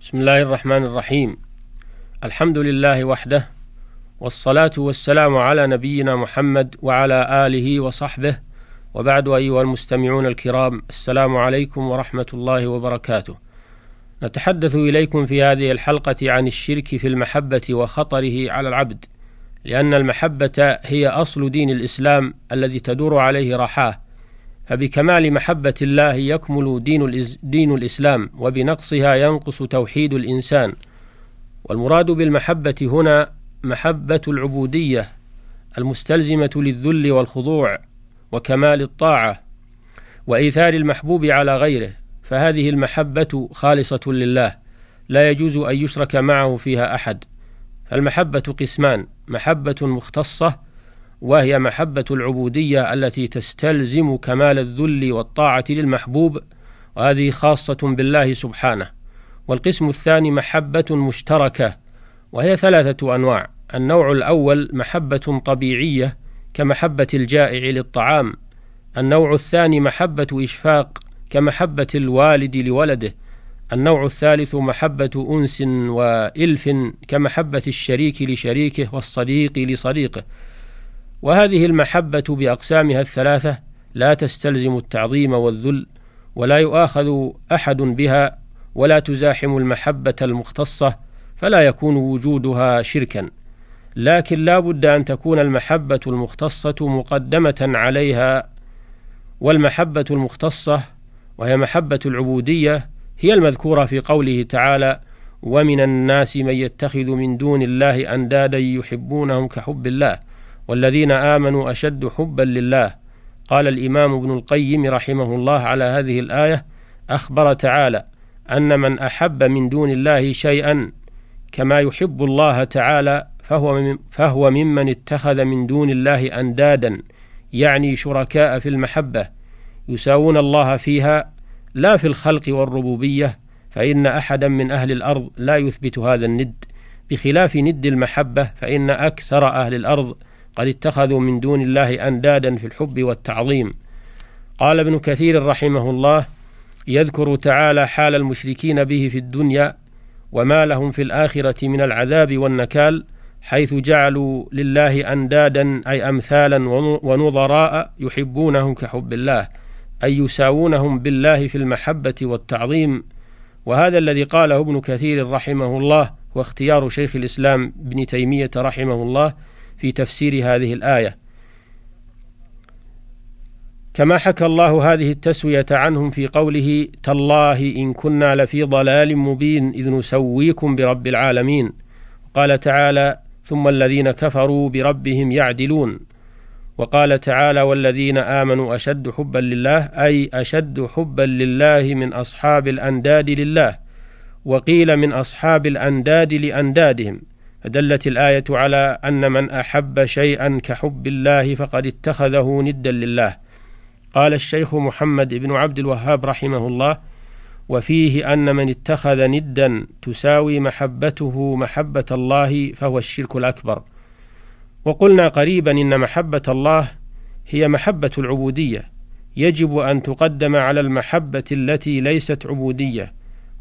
بسم الله الرحمن الرحيم. الحمد لله وحده والصلاة والسلام على نبينا محمد وعلى آله وصحبه وبعد أيها المستمعون الكرام السلام عليكم ورحمة الله وبركاته. نتحدث إليكم في هذه الحلقة عن الشرك في المحبة وخطره على العبد لأن المحبة هي أصل دين الإسلام الذي تدور عليه رحاه. فبكمال محبة الله يكمل دين, دين الإسلام وبنقصها ينقص توحيد الإنسان. والمراد بالمحبة هنا محبة العبودية المستلزمة للذل والخضوع وكمال الطاعة وإيثار المحبوب على غيره. فهذه المحبة خالصة لله لا يجوز أن يشرك معه فيها أحد. فالمحبة قسمان محبة مختصة وهي محبة العبودية التي تستلزم كمال الذل والطاعة للمحبوب وهذه خاصة بالله سبحانه. والقسم الثاني محبة مشتركة وهي ثلاثة أنواع. النوع الأول محبة طبيعية كمحبة الجائع للطعام. النوع الثاني محبة إشفاق كمحبة الوالد لولده. النوع الثالث محبة أنس وإلف كمحبة الشريك لشريكه والصديق لصديقه. وهذه المحبة بأقسامها الثلاثة لا تستلزم التعظيم والذل ولا يؤاخذ أحد بها ولا تزاحم المحبة المختصة فلا يكون وجودها شركا. لكن لا بد أن تكون المحبة المختصة مقدمة عليها والمحبة المختصة وهي محبة العبودية هي المذكورة في قوله تعالى ومن الناس من يتخذ من دون الله أندادا يحبونهم كحب الله والذين آمنوا أشد حبا لله. قال الإمام ابن القيم رحمه الله على هذه الآية أخبر تعالى أن من أحب من دون الله شيئا كما يحب الله تعالى فهو, فهو ممن اتخذ من دون الله أندادا يعني شركاء في المحبة يساوون الله فيها لا في الخلق والربوبية فإن أحدا من أهل الأرض لا يثبت هذا الند. بخلاف ند المحبة فإن أكثر أهل الأرض قد اتخذوا من دون الله أندادا في الحب والتعظيم. قال ابن كثير رحمه الله يذكر تعالى حال المشركين به في الدنيا وما لهم في الآخرة من العذاب والنكال حيث جعلوا لله أندادا أي أمثالا ونظراء يحبونهم كحب الله أي يساوونهم بالله في المحبة والتعظيم. وهذا الذي قاله ابن كثير رحمه الله واختيار شيخ الإسلام ابن تيمية رحمه الله في تفسير هذه الآية. كما حكى الله هذه التسوية عنهم في قوله تالله إن كنا لفي ضلال مبين إذ نسويكم برب العالمين. قال تعالى ثم الذين كفروا بربهم يعدلون. وقال تعالى والذين آمنوا أشد حبا لله أي أشد حبا لله من أصحاب الأنداد لله وقيل من أصحاب الأنداد لأندادهم. فدلت الآية على أن من أحب شيئا كحب الله فقد اتخذه ندا لله. قال الشيخ محمد بن عبد الوهاب رحمه الله وفيه أن من اتخذ ندا تساوي محبته محبة الله فهو الشرك الأكبر. وقلنا قريبا إن محبة الله هي محبة العبودية. يجب أن تقدم على المحبة التي ليست عبودية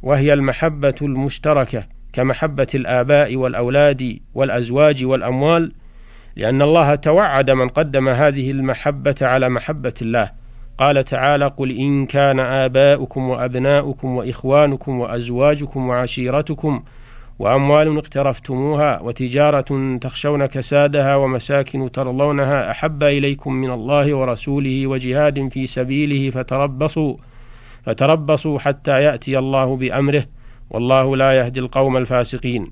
وهي المحبة المشتركة. كمحبة الآباء والأولاد والأزواج والأموال لأن الله توعد من قدم هذه المحبة على محبة الله. قال تعالى قل إن كان آباؤكم وأبناؤكم وإخوانكم وأزواجكم وعشيرتكم وأموال اقترفتموها وتجارة تخشون كسادها ومساكن ترضونها أحب إليكم من الله ورسوله وجهاد في سبيله فتربصوا فتربصوا حتى يأتي الله بأمره والله لا يهدي القوم الفاسقين.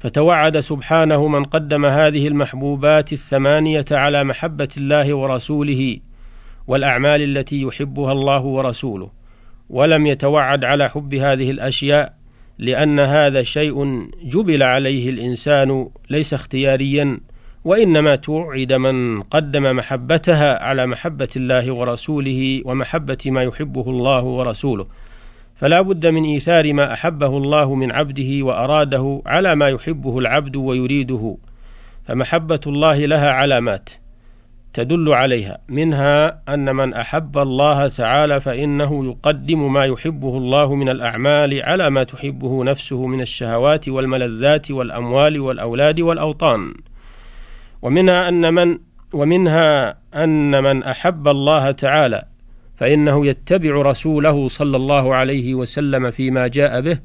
فتوعد سبحانه من قدم هذه المحبوبات الثمانية على محبة الله ورسوله والأعمال التي يحبها الله ورسوله ولم يتوعد على حب هذه الأشياء لأن هذا شيء جبل عليه الإنسان ليس اختياريا وإنما توعد من قدم محبتها على محبة الله ورسوله ومحبة ما يحبه الله ورسوله. فلا بد من إيثار ما أحبه الله من عبده وأراده على ما يحبه العبد ويريده فمحبة الله لها علامات تدل عليها منها أن من أحب الله تعالى فإنه يقدم ما يحبه الله من الأعمال على ما تحبه نفسه من الشهوات والملذات والأموال والأولاد والأوطان. ومنها أن من ومنها أن من أحب الله تعالى فإنه يتبع رسوله صلى الله عليه وسلم فيما جاء به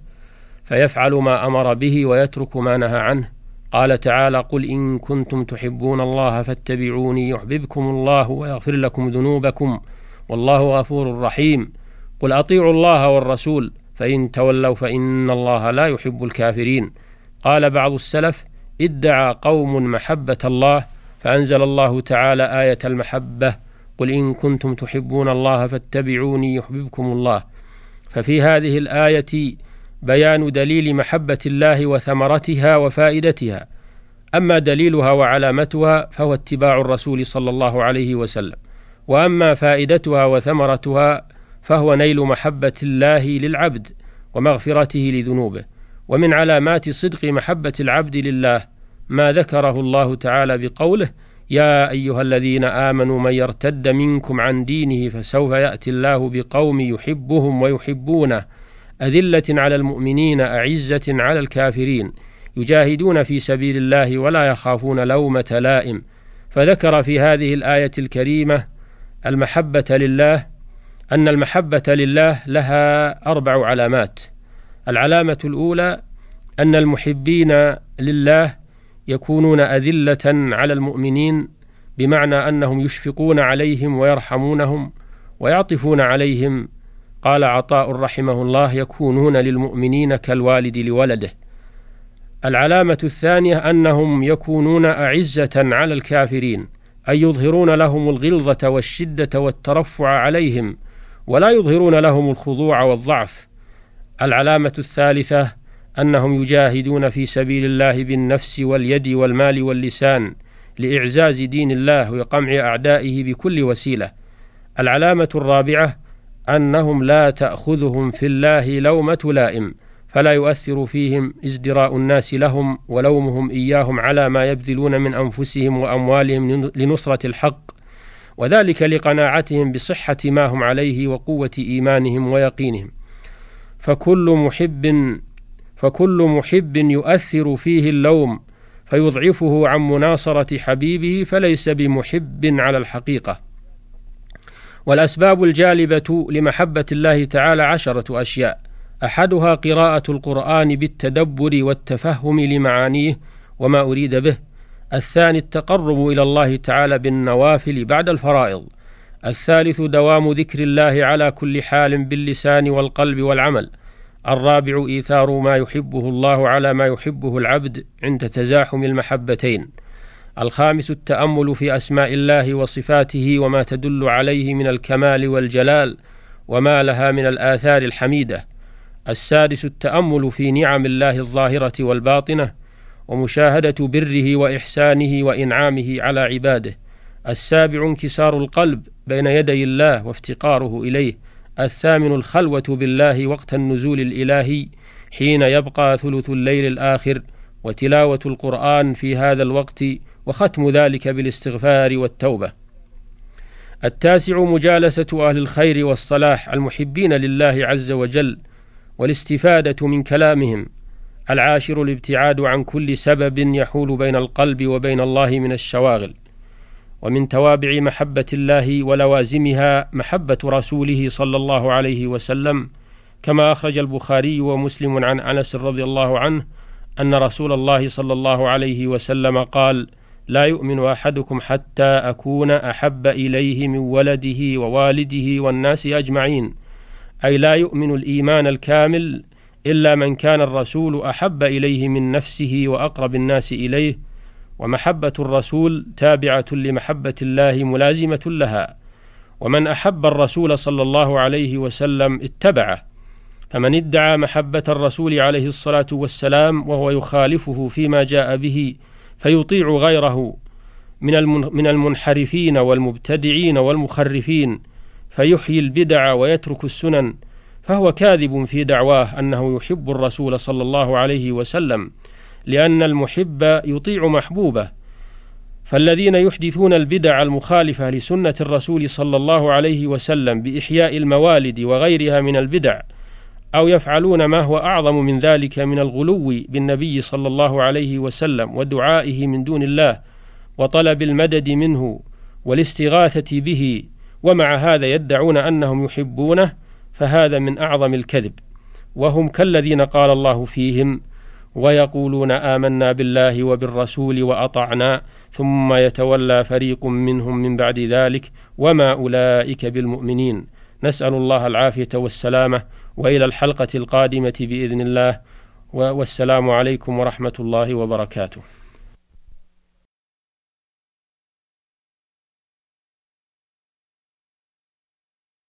فيفعل ما أمر به ويترك ما نهى عنه. قال تعالى قل إن كنتم تحبون الله فاتبعوني يحببكم الله ويغفر لكم ذنوبكم والله غفور رحيم. قل أطيعوا الله والرسول فإن تولوا فإن الله لا يحب الكافرين. قال بعض السلف ادعى قوم محبة الله فأنزل الله تعالى آية المحبة قل إن كنتم تحبون الله فاتبعوني يحببكم الله. ففي هذه الآية بيان دليل محبة الله وثمرتها وفائدتها. أما دليلها وعلامتها فهو اتباع الرسول صلى الله عليه وسلم. وأما فائدتها وثمرتها فهو نيل محبة الله للعبد ومغفرته لذنوبه. ومن علامات صدق محبة العبد لله ما ذكره الله تعالى بقوله يا أيها الذين آمنوا من يرتد منكم عن دينه فسوف يأتي الله بقوم يحبهم ويحبونه. أذلة على المؤمنين أعزة على الكافرين. يجاهدون في سبيل الله ولا يخافون لومة لائم. فذكر في هذه الآية الكريمة المحبة لله أن المحبة لله لها أربع علامات. العلامة الأولى أن المحبين لله يكونون أذلة على المؤمنين بمعنى أنهم يشفقون عليهم ويرحمونهم ويعطفون عليهم. قال عطاء رحمه الله يكونون للمؤمنين كالوالد لولده. العلامة الثانية أنهم يكونون أعزة على الكافرين أي يظهرون لهم الغلظة والشدة والترفع عليهم ولا يظهرون لهم الخضوع والضعف. العلامة الثالثة أنهم يجاهدون في سبيل الله بالنفس واليد والمال واللسان لإعزاز دين الله وقمع أعدائه بكل وسيلة. العلامة الرابعة أنهم لا تأخذهم في الله لومة لائم فلا يؤثر فيهم ازدراء الناس لهم ولومهم إياهم على ما يبذلون من أنفسهم وأموالهم لنصرة الحق. وذلك لقناعتهم بصحة ما هم عليه وقوة إيمانهم ويقينهم. فكل محب فكل محب يؤثر فيه اللوم فيضعفه عن مناصرة حبيبه فليس بمحب على الحقيقة. والأسباب الجالبة لمحبة الله تعالى عشرة أشياء. أحدها قراءة القرآن بالتدبر والتفهم لمعانيه وما أريد به. الثاني التقرب إلى الله تعالى بالنوافل بعد الفرائض. الثالث دوام ذكر الله على كل حال باللسان والقلب والعمل. الرابع إيثار ما يحبه الله على ما يحبه العبد عند تزاحم المحبتين. الخامس التأمل في أسماء الله وصفاته وما تدل عليه من الكمال والجلال وما لها من الآثار الحميدة. السادس التأمل في نعم الله الظاهرة والباطنة ومشاهدة بره وإحسانه وإنعامه على عباده. السابع انكسار القلب بين يدي الله وافتقاره إليه الثامن الخلوة بالله وقت النزول الإلهي حين يبقى ثلث الليل الآخر وتلاوة القرآن في هذا الوقت وختم ذلك بالاستغفار والتوبة. التاسع مجالسة أهل الخير والصلاح المحبين لله عز وجل والاستفادة من كلامهم. العاشر الابتعاد عن كل سبب يحول بين القلب وبين الله من الشواغل. ومن توابع محبة الله ولوازمها محبة رسوله صلى الله عليه وسلم كما أخرج البخاري ومسلم عن أنس رضي الله عنه أن رسول الله صلى الله عليه وسلم قال: لا يؤمن أحدكم حتى أكون أحب إليه من ولده ووالده والناس أجمعين، أي لا يؤمن الإيمان الكامل إلا من كان الرسول أحب إليه من نفسه وأقرب الناس إليه ومحبة الرسول تابعة لمحبة الله ملازمة لها. ومن أحب الرسول صلى الله عليه وسلم اتبعه فمن ادعى محبة الرسول عليه الصلاة والسلام وهو يخالفه فيما جاء به فيطيع غيره من من المنحرفين والمبتدعين والمخرفين فيحيي البدع ويترك السنن فهو كاذب في دعواه أنه يحب الرسول صلى الله عليه وسلم. لأن المحب يطيع محبوبه. فالذين يحدثون البدع المخالفة لسنة الرسول صلى الله عليه وسلم بإحياء الموالد وغيرها من البدع أو يفعلون ما هو أعظم من ذلك من الغلو بالنبي صلى الله عليه وسلم ودعائه من دون الله وطلب المدد منه والاستغاثة به ومع هذا يدعون أنهم يحبونه فهذا من أعظم الكذب. وهم كالذين قال الله فيهم ويقولون آمنا بالله وبالرسول وأطعنا ثم يتولى فريق منهم من بعد ذلك وما أولئك بالمؤمنين. نسأل الله العافية والسلامة وإلى الحلقة القادمة بإذن الله والسلام عليكم ورحمة الله وبركاته.